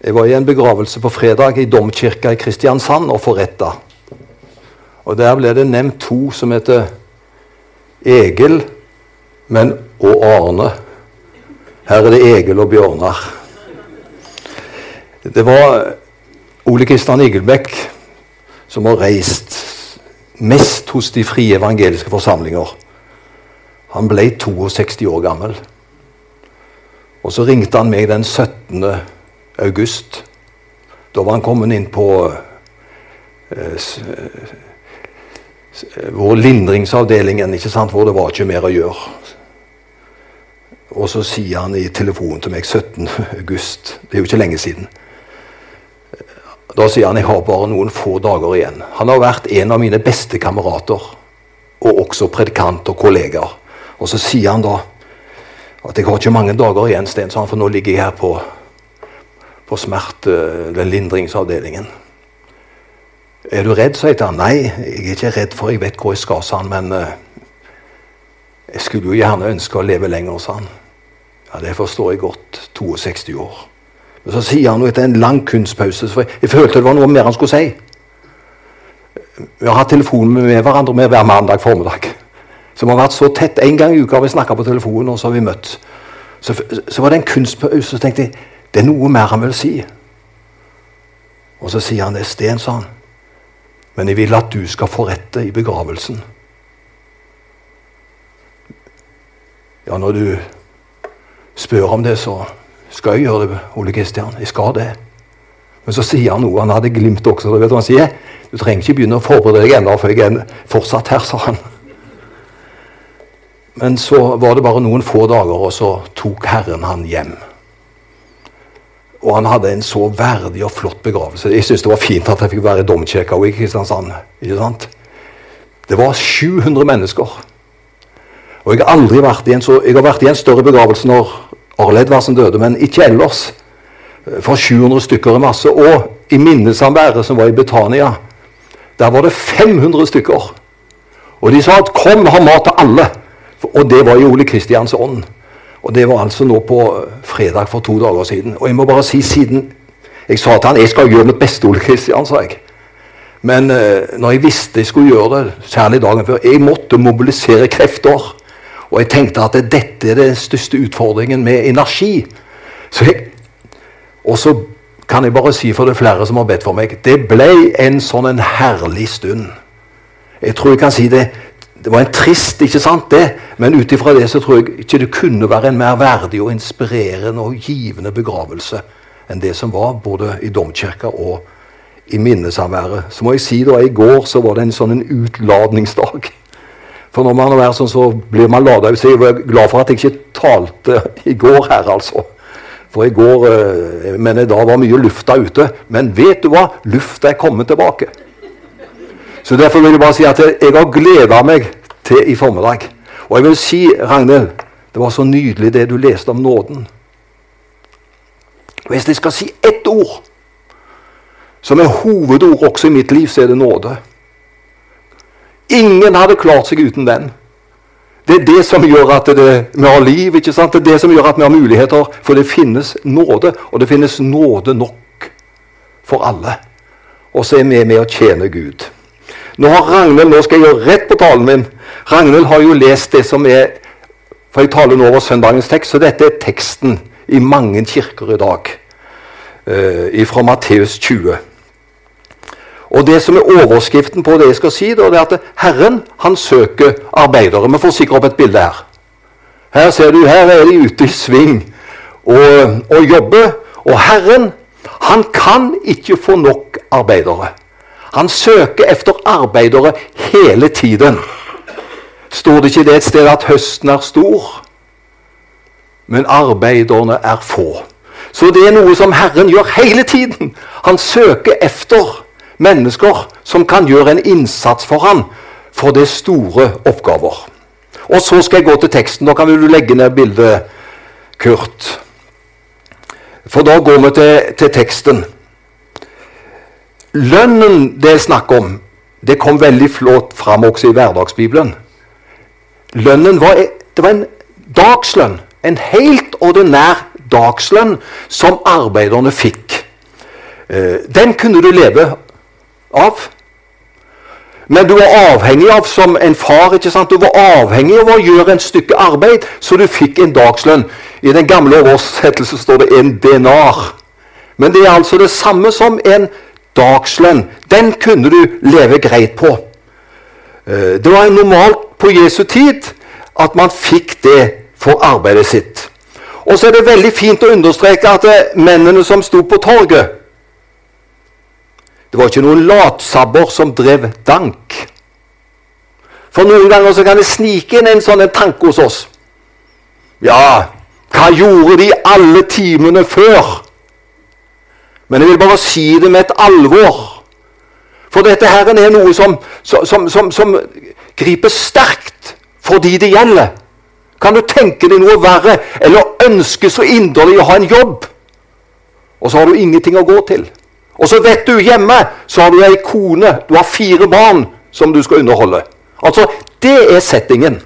Jeg var i en begravelse på fredag i domkirka i Kristiansand og forretta. Og Der ble det nevnt to som heter Egil men, og Arne. Her er det Egil og Bjørnar. Det var Ole Kristian Igelbekk som har reist mest hos de frie evangeliske forsamlinger. Han ble 62 år gammel. Og så ringte han meg den 17 august. Da var han kommet inn på eh, vår lindringsavdelingen, ikke sant, hvor det var ikke mer å gjøre. Og så sier han i telefonen til meg 17. august. Det er jo ikke lenge siden. Da sier han jeg har bare noen få dager igjen. Han har vært en av mine beste kamerater. Og også predikant og kollegaer. Og så sier han da at jeg har ikke mange dager igjen, Sten, for nå ligger jeg her på på smerte, den lindringsavdelingen. Er du redd, sa jeg til han. Nei, jeg er ikke redd, for jeg vet hvor jeg skal, sa han. Men uh, jeg skulle jo gjerne ønske å leve lenger, sa han. Ja, Det forstår jeg godt. 62 år. Men så sier han etter en lang kunstpause for jeg, jeg følte det var noe mer han skulle si. Vi har hatt telefon med hverandre med hver mandag formiddag. Så vi har vært så tett. En gang i uka har vi snakka på telefonen, og så har vi møtt. Så, så var det en kunstpause, så tenkte jeg det er noe mer han vil si. Og så sier han det. Sten, sa han. Men jeg vil at du skal få rette i begravelsen. Ja, når du spør om det, så skal jeg gjøre det, Ole Kristian. Jeg skal det. Men så sier han noe. Han hadde glimt også. Du vet hva han sier? Du trenger ikke begynne å forberede deg ennå, for jeg er fortsatt her, sa han. Men så var det bare noen få dager, og så tok Herren han hjem. Og han hadde en så verdig og flott begravelse. Jeg syns det var fint at jeg fikk være i domkirka i Kristiansand. ikke sant? Det var 700 mennesker. Og jeg har aldri vært i en, så, jeg har vært i en større begravelse når Arle Edvardsen døde, men ikke ellers. For 700 stykker er masse. Og i minnesamværet som var i Betania, der var det 500 stykker. Og de sa at 'kom, ha mat til alle'. Og det var i Ole Kristians ånd. Og det var altså nå på eh, fredag for to dager siden. Og jeg må bare si siden Jeg sa til han jeg skal gjøre mitt beste, Ole Kristian, sa jeg. Men uh, når jeg visste jeg skulle gjøre det, særlig dagen før Jeg måtte mobilisere krefter. Og jeg tenkte at dette er den største utfordringen med energi. Så jeg, og så kan jeg bare si for det flere som har bedt for meg Det ble en sånn en herlig stund. Jeg tror jeg kan si det det var en trist, ikke sant, det, men ut ifra det så tror jeg ikke det kunne være en mer verdig og inspirerende og givende begravelse enn det som var både i domkirka og i minnesamværet. Så må jeg si da, I går så var det en sånn en utladningsdag. For når man er sånn, så blir man lada jeg er glad for at jeg ikke talte i går her, altså. For i går eh, Men da var mye lufta ute. Men vet du hva? Lufta er kommet tilbake. Så Derfor vil jeg bare si at jeg har gleda meg til i formiddag. Og jeg vil si, Ragnhild, det var så nydelig det du leste om nåden. Hvis jeg skal si ett ord som er hovedord også i mitt liv, så er det nåde. Ingen hadde klart seg uten den. Det er det som gjør at det, vi har liv. ikke sant? Det er det som gjør at vi har muligheter. For det finnes nåde, og det finnes nåde nok for alle. Og så er vi med å tjene Gud. Nå har Ragnhild, nå skal jeg gjøre rett på talen min. Ragnhild har jo lest det som er For jeg taler nå over søndagens tekst, så dette er teksten i mange kirker i dag. Uh, fra Matteus 20. Og Det som er overskriften på det jeg skal si, da, det er at Herren han søker arbeidere. Vi får sikkert opp et bilde her. Her ser du, her er de ute i sving og, og jobber. Og Herren han kan ikke få nok arbeidere. Han søker efter arbeidere hele tiden. Står det ikke det et sted at høsten er stor? Men arbeiderne er få. Så det er noe som Herren gjør hele tiden. Han søker efter mennesker som kan gjøre en innsats for ham for det store oppgaver. Og så skal jeg gå til teksten. Da kan du legge ned bildet, Kurt. For da går vi til, til teksten. Lønnen det er snakk om, det kom veldig flott fram også i hverdagsbibelen. Lønnen var, det var en dagslønn. En helt ordinær dagslønn som arbeiderne fikk Eh, den kunne du leve av. Men du var avhengig av som en far ikke sant? Du var avhengig av å gjøre en stykke arbeid, så du fikk en dagslønn. I den gamle oversettelsen står det en denar. Men det er altså det samme som en dagslønn. Den kunne du leve greit på. Eh, det var normalt på Jesu tid at man fikk det for arbeidet sitt. Og så er det veldig fint å understreke at mennene som sto på torget Det var ikke noen latsabber som drev dank. For noen ganger så kan det snike inn en sånn tanke hos oss. Ja, hva gjorde de alle timene før? Men jeg vil bare si det med et alvor. For dette her er noe som, som, som, som griper sterkt for de det gjelder. Kan du tenke deg noe verre eller ønske så inderlig å ha en jobb, og så har du ingenting å gå til? Og så vet du hjemme så har du ei kone, du har fire barn som du skal underholde. Altså, Det er settingen.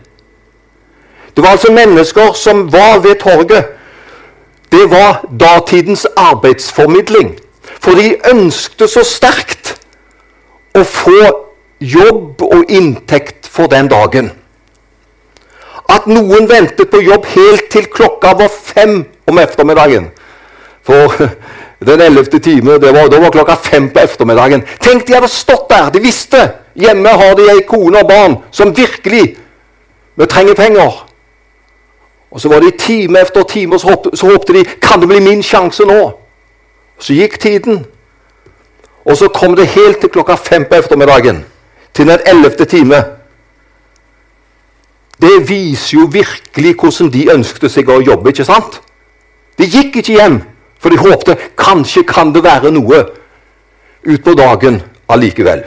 Det var altså mennesker som var ved torget det var datidens arbeidsformidling. For de ønskte så sterkt å få jobb og inntekt for den dagen. At noen ventet på jobb helt til klokka var fem om ettermiddagen. For den ellevte time, det var, det var klokka fem på ettermiddagen. Tenk, de hadde stått der. De visste. Hjemme har de ei kone og barn som virkelig trenger penger. Og så var det time efter time, og så håpte de kan det bli min sjanse nå. Så gikk tiden. Og så kom det helt til klokka fem på ettermiddagen. Til den ellevte time. Det viser jo virkelig hvordan de ønsket seg å jobbe. ikke sant? De gikk ikke hjem, for de håpte kanskje kan det være noe utpå dagen allikevel.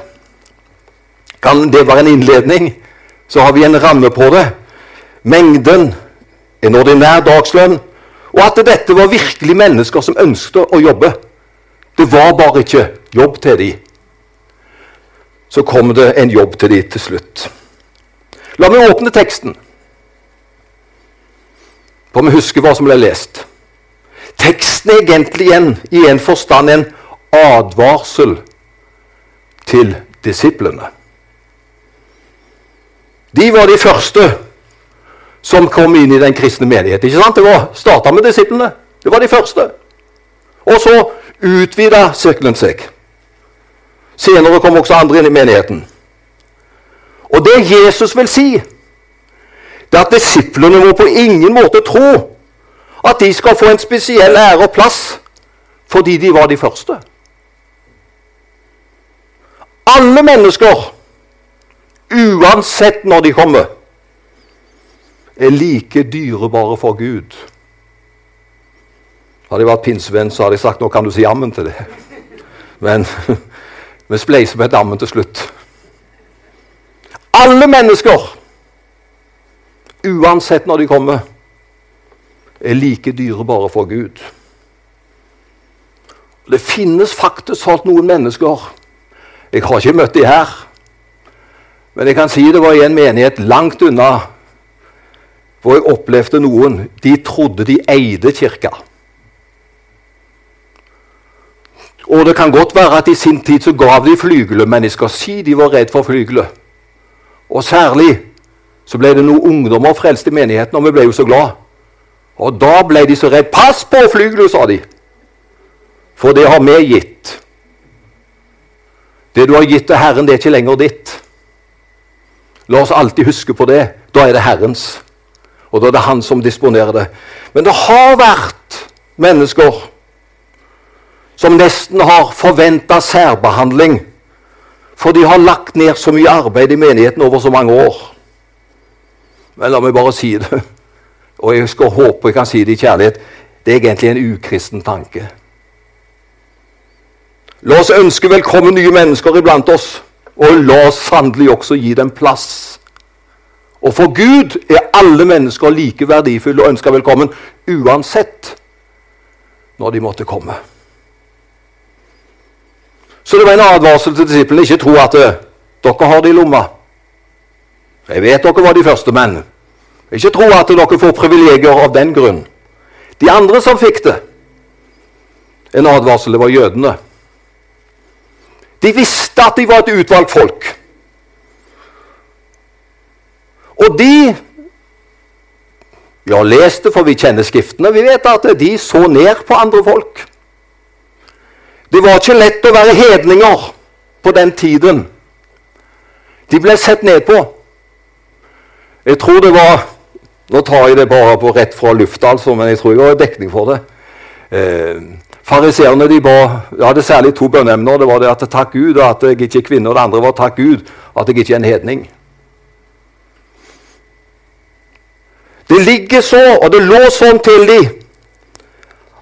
Kan det være en innledning? Så har vi en ramme på det. Mengden en ordinær dagslønn, og at dette var virkelig mennesker som ønsket å jobbe. Det var bare ikke jobb til dem. Så kom det en jobb til dem til slutt. La meg åpne teksten, for vi husker hva som ble lest. Teksten er egentlig igjen i en forstand en advarsel til disiplene. De var de første som kom inn i den kristne menighet. ikke sant? Det var starta med disiplene. Det var de første. Og så utvida sirkelen seg. Senere kom også andre inn i menigheten. Og det Jesus vil si, det er at disiplene må på ingen måte tro at de skal få en spesiell ære og plass fordi de var de første. Alle mennesker, uansett når de kommer, er like dyrebare for Gud. Hadde jeg vært pinsevenn, så hadde jeg sagt nå kan du si ammen til det. Men vi spleiser med et ammen til slutt. Alle mennesker, uansett når de kommer, er like dyrebare for Gud. Det finnes faktisk sånn noen mennesker Jeg har ikke møtt de her, men jeg kan si det var i en menighet langt unna hvor jeg opplevde noen de trodde de eide kirka. Og det kan godt være at i sin tid så gav de flygler, men jeg skal si de var redd for flygler. Og særlig så ble det noen ungdommer frelst i menigheten, og vi ble jo så glad. Og da ble de så redd. 'Pass på flygler', sa de. For det har vi gitt. Det du har gitt til Herren, det er ikke lenger ditt. La oss alltid huske på det. Da er det Herrens. Og da er det han som disponerer det. Men det har vært mennesker som nesten har forventa særbehandling, for de har lagt ned så mye arbeid i menigheten over så mange år. Men la meg bare si det, og jeg skal håpe jeg kan si det i kjærlighet. Det er egentlig en ukristen tanke. La oss ønske velkommen nye mennesker iblant oss, og la oss sannelig også gi dem plass. Og for Gud er alle mennesker like verdifulle og ønska velkommen uansett når de måtte komme. Så det var en advarsel til disiplene. Ikke tro at uh, dere har det i lomma. Jeg vet dere var de første menn. Ikke tro at dere får privilegier av den grunn. De andre som fikk det, en advarsel, det var jødene. De visste at de var et utvalgt folk. Og de Vi har lest det, for vi kjenner Skriftene. Vi vet at de så ned på andre folk. Det var ikke lett å være hedninger på den tiden. De ble sett ned på. Jeg tror det var Nå tar jeg det bare på rett fra lufta, altså, men jeg tror jeg har dekning for det. Eh, Fariseerne de hadde særlig to bønneemner. Det var det at takk Gud at jeg ikke er kvinne, og det andre var takk Gud at jeg ikke er en hedning. Det ligger så, og det lå sånn til de,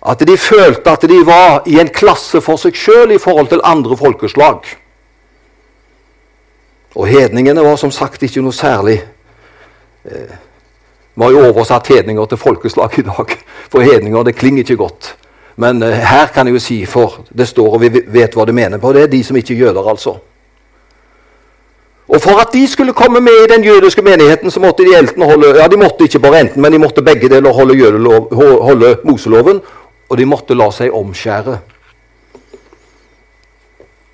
at de følte at de var i en klasse for seg sjøl i forhold til andre folkeslag. Og hedningene var som sagt ikke noe særlig eh, var jo oversatt hedninger til folkeslag i dag. For hedninger det klinger ikke godt. Men eh, her kan jeg jo si, for det står, og vi vet hva det mener på, det er de som ikke er jøder, altså. Og For at de skulle komme med i den jødiske menigheten, så måtte de enten holde ja de måtte ikke bare enten, men de måtte begge deler holde, jødelov, holde Moseloven, og de måtte la seg omskjære.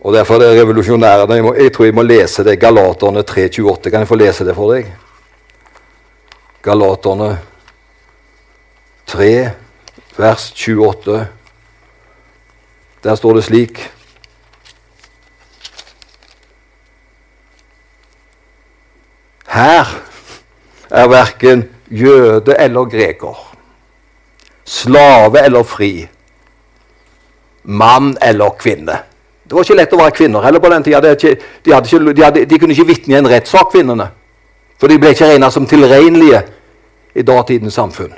Og Derfor er det revolusjonære. Jeg, jeg tror jeg må lese det. Galaterne 3,28. Kan jeg få lese det for deg? Galaterne 3, vers 28. Der står det slik Her er verken jøde eller greker, slave eller fri, mann eller kvinne. Det var ikke lett å være kvinner heller på den tida. De, de, de, kunne ikke vitne i en rettssak, kvinnene. For de ble ikke regna som tilregnelige i datidens samfunn.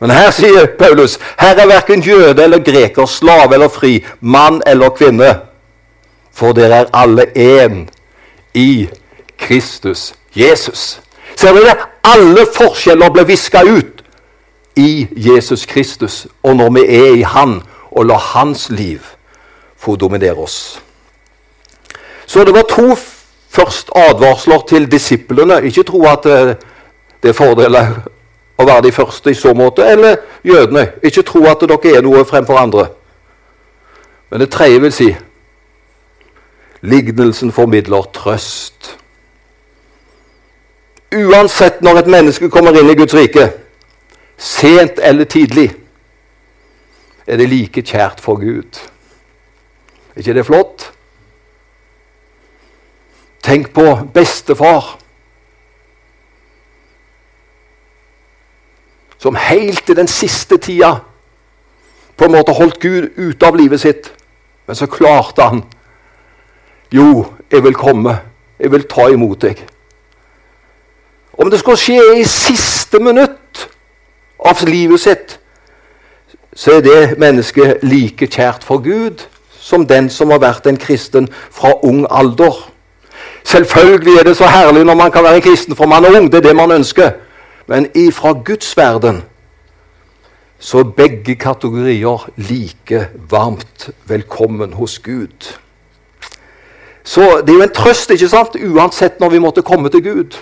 Men her sier Paulus her er verken jøde eller greker, slave eller fri, mann eller kvinne. For dere er alle én i Kristus Jesus. Ser dere? Alle forskjeller ble viska ut i Jesus Kristus. Og når vi er i Han og lar Hans liv få dominere oss. Så det var to først advarsler til disiplene. Ikke tro at eh, det er fordeler å være de første i så måte. Eller jødene. Ikke tro at dere er noe fremfor andre. Men det tredje vil si lignelsen formidler trøst. Uansett når et menneske kommer inn i Guds rike, sent eller tidlig, er det like kjært for Gud. Er ikke det flott? Tenk på bestefar. Som helt til den siste tida på en måte holdt Gud ute av livet sitt. Men så klarte han. Jo, jeg vil komme. Jeg vil ta imot deg. Om det skal skje i siste minutt av livet sitt, så er det mennesket like kjært for Gud som den som har vært en kristen fra ung alder. Selvfølgelig er det så herlig når man kan være kristen for man er ung. Det er det man ønsker. Men ifra Guds verden så er begge kategorier like varmt velkommen hos Gud. Så det er jo en trøst, ikke sant, uansett når vi måtte komme til Gud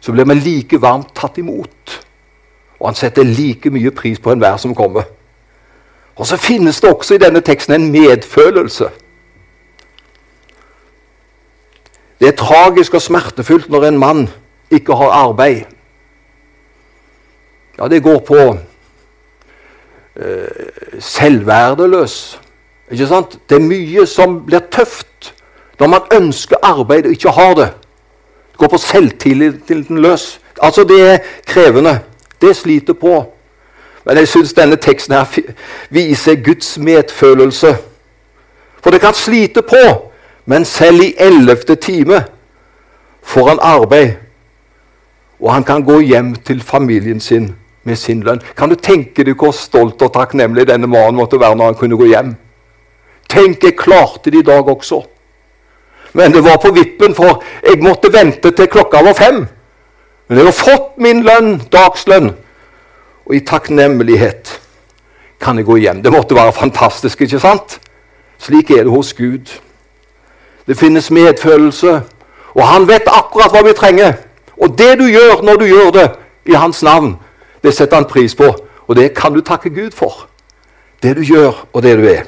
så blir vi like varmt tatt imot. Og han setter like mye pris på enhver som kommer. Og så finnes det også i denne teksten en medfølelse. Det er tragisk og smertefullt når en mann ikke har arbeid. Ja, det går på eh, selvverdeløs. Ikke sant? Det er mye som blir tøft når man ønsker arbeid og ikke har det. Gå på selvtilliten løs. Altså, det er krevende. Det sliter på. Men jeg syns denne teksten her viser Guds medfølelse. For det kan slite på, men selv i ellevte time får han arbeid. Og han kan gå hjem til familien sin med sin lønn. Kan du tenke deg hvor stolt og takknemlig denne mannen måtte være når han kunne gå hjem? Tenk, jeg klarte det i dag også. Men det var på vippen, for jeg måtte vente til klokka var fem. Men jeg har fått min lønn, dagslønn, og i takknemlighet kan jeg gå hjem. Det måtte være fantastisk, ikke sant? Slik er det hos Gud. Det finnes medfølelse, og han vet akkurat hva vi trenger. Og det du gjør når du gjør det i hans navn, det setter han pris på. Og det kan du takke Gud for. Det du gjør, og det du er.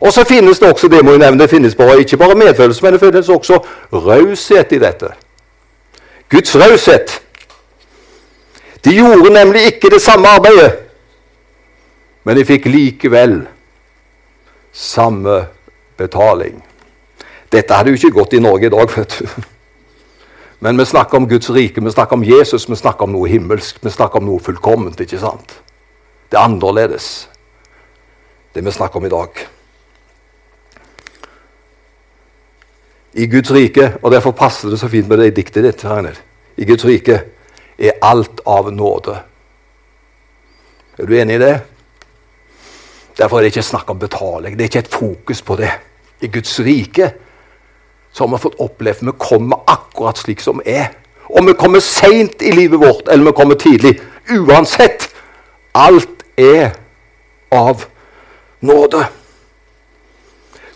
Og så finnes det også det må jeg nevne, det finnes bare, ikke bare medfølelse, men det finnes også raushet i dette. Guds raushet. De gjorde nemlig ikke det samme arbeidet, men de fikk likevel samme betaling. Dette hadde jo ikke gått i Norge i dag, vet du. Men vi snakker om Guds rike, vi snakker om Jesus, vi snakker om noe himmelsk. Vi snakker om noe fullkomment, ikke sant? Det er annerledes, det vi snakker om i dag. I Guds rike, og derfor passer det så fint med det i diktet ditt, Ragnhild I Guds rike er alt av nåde. Er du enig i det? Derfor er det ikke snakk om betaling. Det er ikke et fokus på det. I Guds rike så har vi fått oppleve vi kommer akkurat slik som er. Om vi kommer seint i livet vårt eller vi kommer tidlig. Uansett. Alt er av nåde.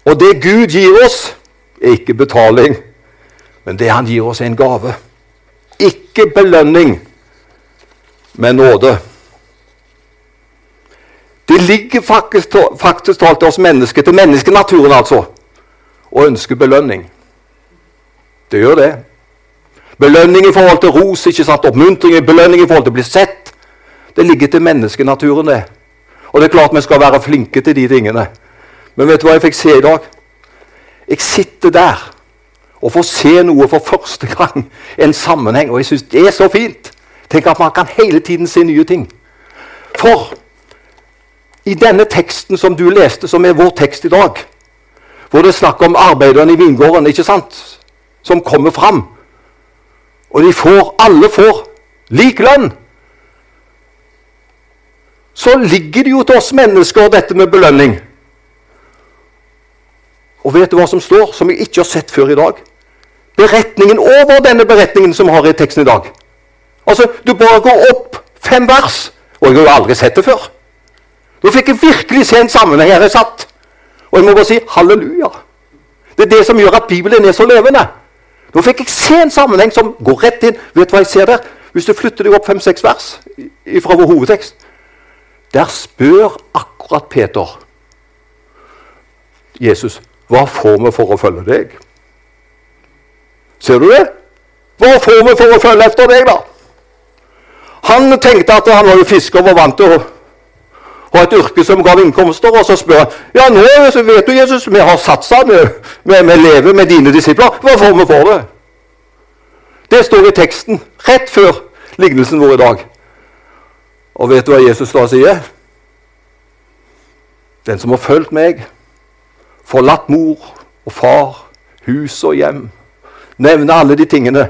Og det Gud gir oss, er ikke betaling, men det han gir oss, er en gave. Ikke belønning, men nåde. Det ligger faktisk, faktisk talt til oss mennesker, til menneskenaturen altså, å ønske belønning. Det gjør det. Belønning i forhold til ros, ikke sant? oppmuntring, belønning i forhold til å bli sett. Det ligger til menneskenaturen, det. Og det er klart vi skal være flinke til de tingene. Men vet du hva jeg fikk se i dag? Jeg sitter der og får se noe for første gang. En sammenheng. Og jeg syns det er så fint. Tenk at man kan hele tiden se nye ting. For i denne teksten som du leste, som er vår tekst i dag, hvor det er snakk om arbeiderne i vingården ikke sant? som kommer fram, og de får, alle får lik lønn, så ligger det jo til oss mennesker dette med belønning. Og vet du hva som står, som jeg ikke har sett før i dag? Beretningen over denne beretningen som har i teksten i dag. Altså, Du bare går opp fem vers, og jeg har jo aldri sett det før. Nå fikk jeg virkelig se en sammenheng her jeg satt. Og jeg må bare si halleluja. Det er det som gjør at Bibelen er så levende. Nå fikk jeg se en sammenheng som går rett inn. Vet du hva jeg ser der? Hvis du flytter deg opp fem-seks vers fra vår hovedtekst Der spør akkurat Peter Jesus hva får vi for å følge deg? Ser du det? Hva får vi for å følge etter deg, da? Han tenkte at han var jo fisker og var vant til å ha et yrke som gav innkomster, og så spør han ja, nå vet du, Jesus, vi har satsa, vi, vi, vi lever med dine disipler. Hva får vi for det? Det står i teksten rett før lignelsen vår i dag. Og vet du hva Jesus da sier? Den som har fulgt meg, forlatt mor og far, hus og hjem Nevne alle de tingene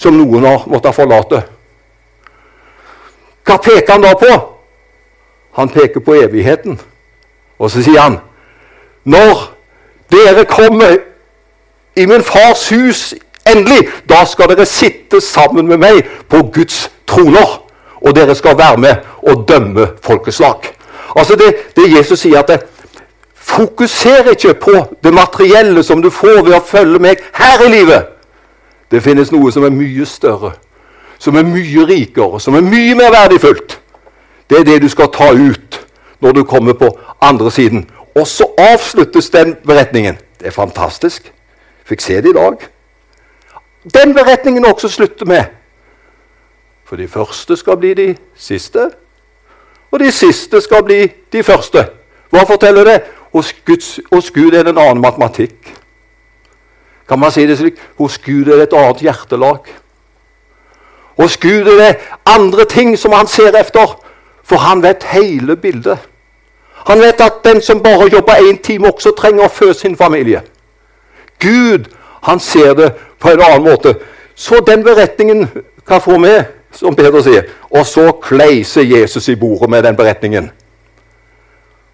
som noen har måttet forlate. Hva peker han da på? Han peker på evigheten. Og så sier han Når dere kommer i min fars hus endelig, da skal dere sitte sammen med meg på Guds troner. Og dere skal være med og dømme folkeslag. Altså det, det Jesus sier at det, Fokuser ikke på det materielle som du får ved å følge meg her i livet. Det finnes noe som er mye større, som er mye rikere, som er mye mer verdifullt. Det er det du skal ta ut når du kommer på andre siden. Og så avsluttes den beretningen. Det er fantastisk. Fikk se det i dag. Den beretningen også slutter med. For de første skal bli de siste, og de siste skal bli de første. Hva forteller det? Hos, Guds, hos Gud er det en annen matematikk. Kan man si det slik? Hos Gud er det et annet hjertelag. Hos Gud er det andre ting som han ser etter, For han vet hele bildet. Han vet at den som bare jobber én time, også trenger å fø sin familie. Gud han ser det på en annen måte. Så den beretningen kan få med, som Peter sier. Og så kleiser Jesus i bordet med den beretningen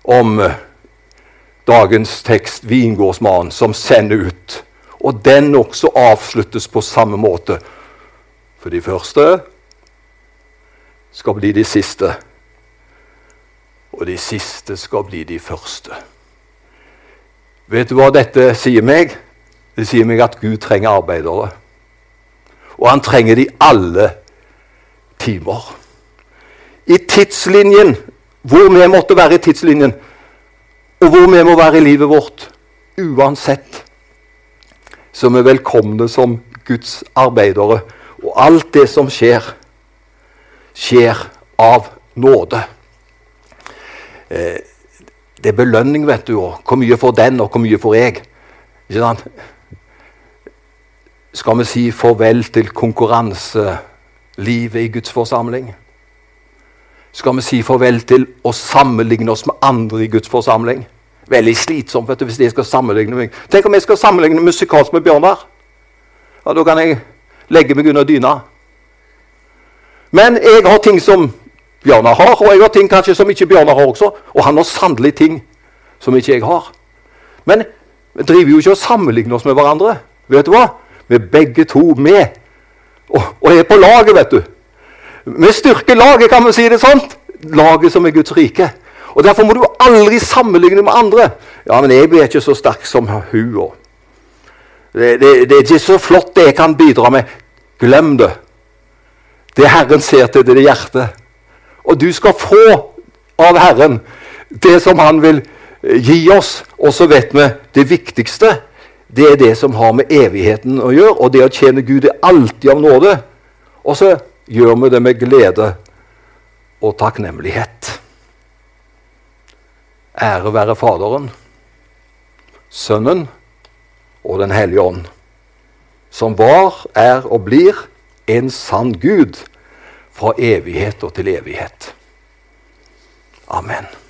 om eh, dagens tekst, vingårdsmannen, som sender ut. Og den også avsluttes på samme måte. For de første skal bli de siste og de siste skal bli de første. Vet du hva dette sier meg? Det sier meg at Gud trenger arbeidere. Og han trenger de alle timer. I tidslinjen, hvor vi måtte være i tidslinjen, Og hvor vi må være i livet vårt uansett. Så vi er velkomne som Guds arbeidere. Og alt det som skjer, skjer av nåde. Eh, det er belønning, vet du. Og hvor mye får den, og hvor mye får jeg? Ikke sant? Skal vi si farvel til konkurranselivet i Guds forsamling? Skal vi si farvel til å sammenligne oss med andre i Guds forsamling? Veldig slitsomt vet du, hvis jeg skal sammenligne meg. Tenk om jeg skal sammenligne musikalsk med Bjørnar. Ja, Da kan jeg legge meg under dyna. Men jeg har ting som Bjørnar har, og jeg har ting kanskje som ikke Bjørnar har også. Og han har sannelig ting som ikke jeg har. Men vi driver jo ikke og sammenligner oss med hverandre. Vet du hva? Vi er begge to med. Og, og er på laget, vet du. Vi styrker laget, kan vi si det sånn. Laget som er Guds rike. Og Derfor må du aldri sammenligne med andre. Ja, men jeg blir ikke så sterk som hun. Det, det, det, er ikke så flott det jeg kan bidra med. Glem det. Det Herren ser til, det er hjertet. Og du skal få av Herren det som Han vil gi oss. Og så vet vi det viktigste. Det er det som har med evigheten å gjøre. Og det å tjene Gud er alltid av nåde. Og så gjør vi det med glede og takknemlighet. Ære være Faderen, Sønnen og Den hellige ånd, som var, er og blir en sann Gud fra evighet og til evighet. Amen.